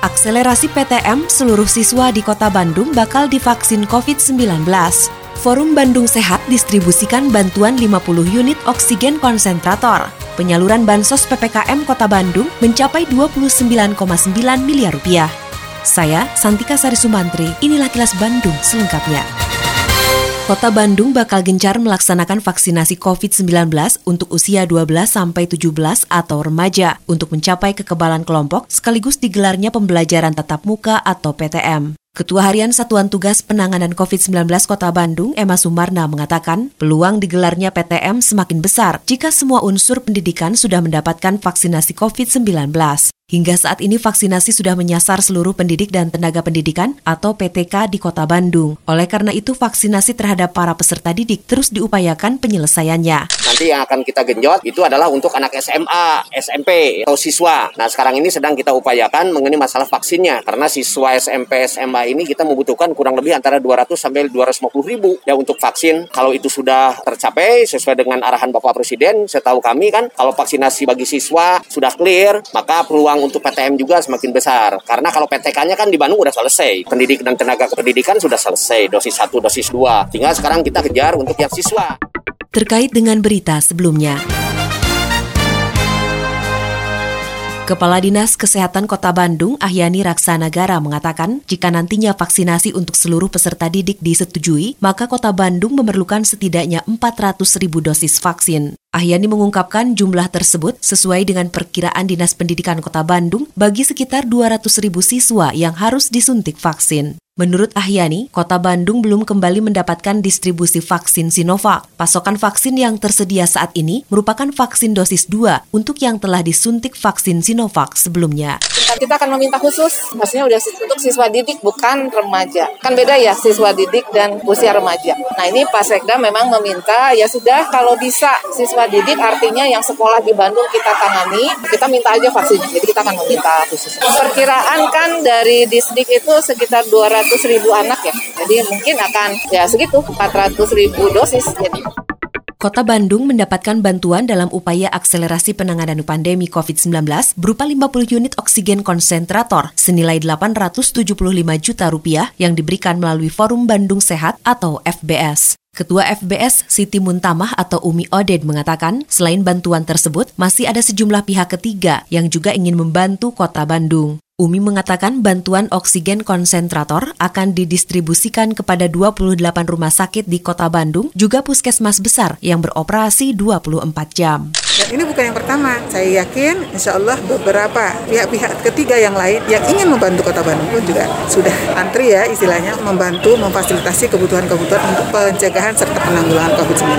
Akselerasi PTM seluruh siswa di Kota Bandung bakal divaksin COVID-19. Forum Bandung Sehat distribusikan bantuan 50 unit oksigen konsentrator. Penyaluran bansos PPKM Kota Bandung mencapai 29,9 miliar rupiah. Saya Santika Sari Sumantri, inilah kilas Bandung selengkapnya. Kota Bandung bakal gencar melaksanakan vaksinasi COVID-19 untuk usia 12 sampai 17 atau remaja untuk mencapai kekebalan kelompok sekaligus digelarnya pembelajaran tatap muka atau PTM. Ketua Harian Satuan Tugas Penanganan COVID-19 Kota Bandung, Emma Sumarna, mengatakan peluang digelarnya PTM semakin besar jika semua unsur pendidikan sudah mendapatkan vaksinasi COVID-19. Hingga saat ini vaksinasi sudah menyasar seluruh pendidik dan tenaga pendidikan atau PTK di Kota Bandung. Oleh karena itu vaksinasi terhadap para peserta didik terus diupayakan penyelesaiannya. Nanti yang akan kita genjot itu adalah untuk anak SMA, SMP, atau siswa. Nah sekarang ini sedang kita upayakan mengenai masalah vaksinnya. Karena siswa SMP, SMA ini kita membutuhkan kurang lebih antara 200 sampai 250 ribu ya untuk vaksin. Kalau itu sudah tercapai sesuai dengan arahan Bapak Presiden, setahu kami kan kalau vaksinasi bagi siswa sudah clear, maka peluang peluang untuk PTM juga semakin besar. Karena kalau PTK-nya kan di Bandung udah selesai. Pendidik dan tenaga kependidikan sudah selesai. Dosis 1, dosis 2. Tinggal sekarang kita kejar untuk yang siswa. Terkait dengan berita sebelumnya. Kepala Dinas Kesehatan Kota Bandung, Ahyani Raksanagara mengatakan, jika nantinya vaksinasi untuk seluruh peserta didik disetujui, maka Kota Bandung memerlukan setidaknya 400 ribu dosis vaksin. Ahyani mengungkapkan jumlah tersebut sesuai dengan perkiraan Dinas Pendidikan Kota Bandung bagi sekitar 200 ribu siswa yang harus disuntik vaksin. Menurut Ahyani, Kota Bandung belum kembali mendapatkan distribusi vaksin Sinovac. Pasokan vaksin yang tersedia saat ini merupakan vaksin dosis 2 untuk yang telah disuntik vaksin Sinovac sebelumnya. Kita akan meminta khusus, maksudnya udah untuk siswa didik bukan remaja. Kan beda ya siswa didik dan usia remaja. Nah ini Pak Sekda memang meminta ya sudah kalau bisa siswa didik artinya yang sekolah di Bandung kita tangani, kita minta aja vaksin. Jadi kita akan meminta khusus. Perkiraan kan dari disdik itu sekitar 200 ribu anak ya. Jadi mungkin akan ya segitu 400 ribu dosis. Jadi Kota Bandung mendapatkan bantuan dalam upaya akselerasi penanganan pandemi COVID-19 berupa 50 unit oksigen konsentrator senilai 875 juta rupiah yang diberikan melalui Forum Bandung Sehat atau FBS. Ketua FBS Siti Muntamah atau Umi Oded mengatakan, selain bantuan tersebut, masih ada sejumlah pihak ketiga yang juga ingin membantu kota Bandung. Umi mengatakan bantuan oksigen konsentrator akan didistribusikan kepada 28 rumah sakit di kota Bandung, juga puskesmas besar yang beroperasi 24 jam. Dan ini bukan yang pertama, saya yakin insya Allah beberapa pihak-pihak ketiga yang lain yang ingin membantu kota Bandung pun juga sudah antri ya istilahnya membantu memfasilitasi kebutuhan-kebutuhan untuk pencegahan serta penanggulangan COVID-19.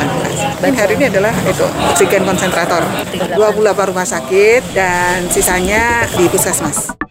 Dan hari ini adalah itu oksigen konsentrator, 28 rumah sakit dan sisanya di puskesmas.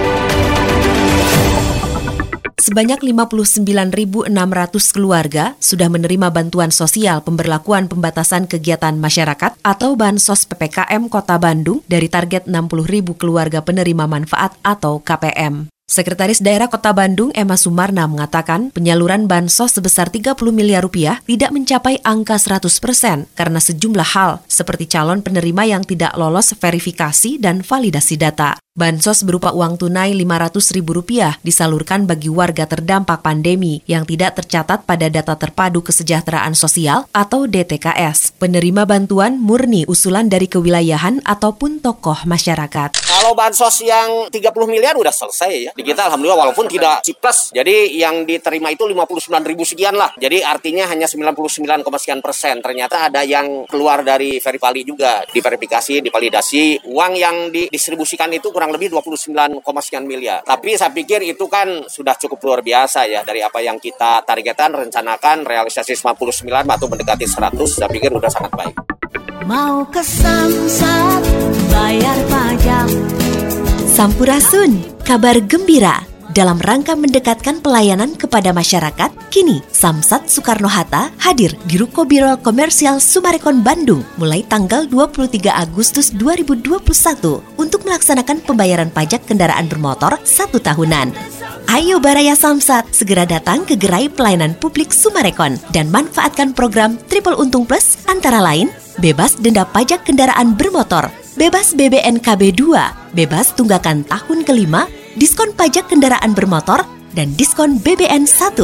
Sebanyak 59.600 keluarga sudah menerima bantuan sosial pemberlakuan pembatasan kegiatan masyarakat atau Bansos PPKM Kota Bandung dari target 60.000 keluarga penerima manfaat atau KPM. Sekretaris Daerah Kota Bandung Emma Sumarna mengatakan penyaluran bansos sebesar 30 miliar rupiah tidak mencapai angka 100 persen karena sejumlah hal seperti calon penerima yang tidak lolos verifikasi dan validasi data. Bansos berupa uang tunai Rp500.000 disalurkan bagi warga terdampak pandemi yang tidak tercatat pada Data Terpadu Kesejahteraan Sosial atau DTKS. Penerima bantuan murni usulan dari kewilayahan ataupun tokoh masyarakat. Kalau bansos yang 30 miliar udah selesai ya. Di kita alhamdulillah walaupun tidak ciples. Jadi yang diterima itu 59 ribu sekian lah. Jadi artinya hanya 99, sekian persen. Ternyata ada yang keluar dari verifali juga. Diverifikasi, divalidasi. Uang yang didistribusikan itu kurang lebih 29, sekian miliar. Tapi saya pikir itu kan sudah cukup luar biasa ya dari apa yang kita targetkan, rencanakan, realisasi 59 atau mendekati 100, saya pikir sudah sangat baik. Mau ke Samsat, bayar pajak. Sampurasun, kabar gembira dalam rangka mendekatkan pelayanan kepada masyarakat, kini Samsat Soekarno-Hatta hadir di Ruko Biro Komersial Sumarekon Bandung mulai tanggal 23 Agustus 2021 untuk melaksanakan pembayaran pajak kendaraan bermotor satu tahunan. Ayo Baraya Samsat, segera datang ke gerai pelayanan publik Sumarekon dan manfaatkan program Triple Untung Plus antara lain bebas denda pajak kendaraan bermotor, bebas BBNKB 2, bebas tunggakan tahun kelima, diskon pajak kendaraan bermotor, dan diskon BBN 1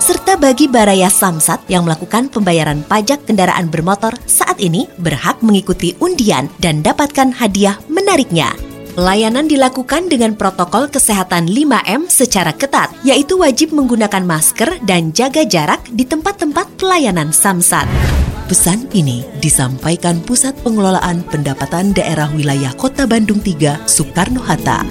serta bagi Baraya Samsat yang melakukan pembayaran pajak kendaraan bermotor saat ini berhak mengikuti undian dan dapatkan hadiah menariknya. Pelayanan dilakukan dengan protokol kesehatan 5M secara ketat, yaitu wajib menggunakan masker dan jaga jarak di tempat-tempat pelayanan Samsat. Pesan ini disampaikan Pusat Pengelolaan Pendapatan Daerah Wilayah Kota Bandung 3, Soekarno-Hatta.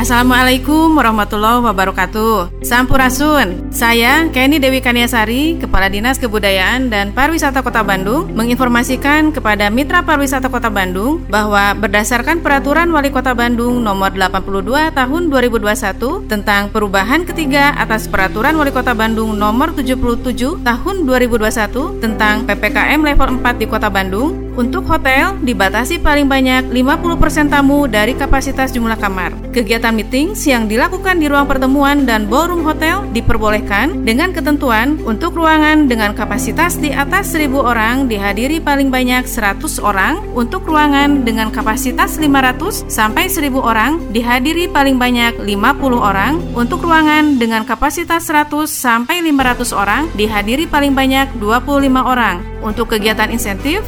Assalamualaikum warahmatullahi wabarakatuh. Sampurasun. Saya Kenny Dewi Kaniasari, Kepala Dinas Kebudayaan dan Pariwisata Kota Bandung, menginformasikan kepada Mitra Pariwisata Kota Bandung bahwa berdasarkan Peraturan Wali Kota Bandung Nomor 82 Tahun 2021 tentang perubahan ketiga atas Peraturan Wali Kota Bandung Nomor 77 Tahun 2021 tentang PPKM level 4 di Kota Bandung, untuk hotel dibatasi paling banyak 50% tamu dari kapasitas jumlah kamar. Kegiatan meeting yang dilakukan di ruang pertemuan dan ballroom hotel diperbolehkan dengan ketentuan untuk ruangan dengan kapasitas di atas 1000 orang dihadiri paling banyak 100 orang, untuk ruangan dengan kapasitas 500 sampai 1000 orang dihadiri paling banyak 50 orang, untuk ruangan dengan kapasitas 100 sampai 500 orang dihadiri paling banyak 25 orang. Untuk kegiatan insentif,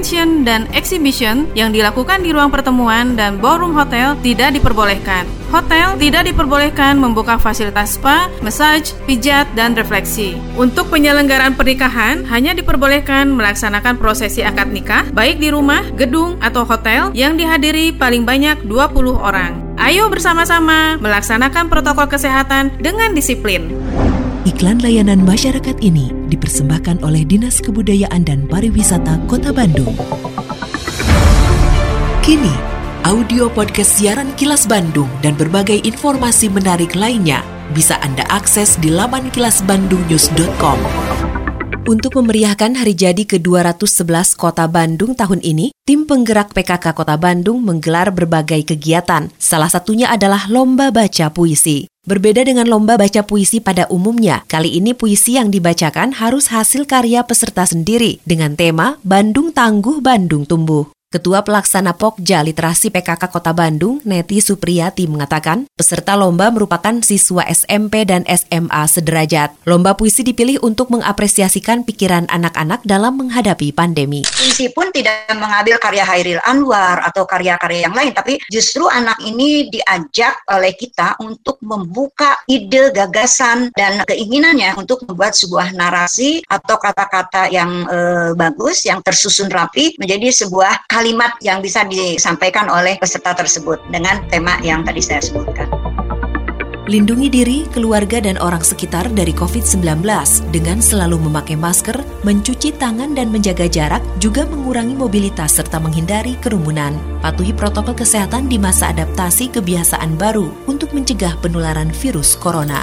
convention, dan exhibition yang dilakukan di ruang pertemuan dan ballroom hotel tidak diperbolehkan. Hotel tidak diperbolehkan membuka fasilitas spa, massage, pijat, dan refleksi. Untuk penyelenggaraan pernikahan, hanya diperbolehkan melaksanakan prosesi akad nikah, baik di rumah, gedung, atau hotel yang dihadiri paling banyak 20 orang. Ayo bersama-sama melaksanakan protokol kesehatan dengan disiplin. Iklan layanan masyarakat ini dipersembahkan oleh Dinas Kebudayaan dan Pariwisata Kota Bandung. Kini, audio podcast siaran Kilas Bandung dan berbagai informasi menarik lainnya bisa Anda akses di laman kilasbandungnews.com. Untuk memeriahkan hari jadi ke-211 Kota Bandung tahun ini, tim penggerak PKK Kota Bandung menggelar berbagai kegiatan. Salah satunya adalah lomba baca puisi. Berbeda dengan lomba baca puisi pada umumnya, kali ini puisi yang dibacakan harus hasil karya peserta sendiri dengan tema Bandung Tangguh, Bandung Tumbuh. Ketua Pelaksana Pokja Literasi PKK Kota Bandung, Neti Supriyati mengatakan, peserta lomba merupakan siswa SMP dan SMA sederajat. Lomba puisi dipilih untuk mengapresiasikan pikiran anak-anak dalam menghadapi pandemi. Puisi pun tidak mengambil karya Hairil Anwar atau karya-karya yang lain, tapi justru anak ini diajak oleh kita untuk membuka ide, gagasan, dan keinginannya untuk membuat sebuah narasi atau kata-kata yang eh, bagus, yang tersusun rapi menjadi sebuah kalimat yang bisa disampaikan oleh peserta tersebut dengan tema yang tadi saya sebutkan. Lindungi diri, keluarga, dan orang sekitar dari COVID-19 dengan selalu memakai masker, mencuci tangan, dan menjaga jarak, juga mengurangi mobilitas serta menghindari kerumunan. Patuhi protokol kesehatan di masa adaptasi kebiasaan baru untuk mencegah penularan virus corona.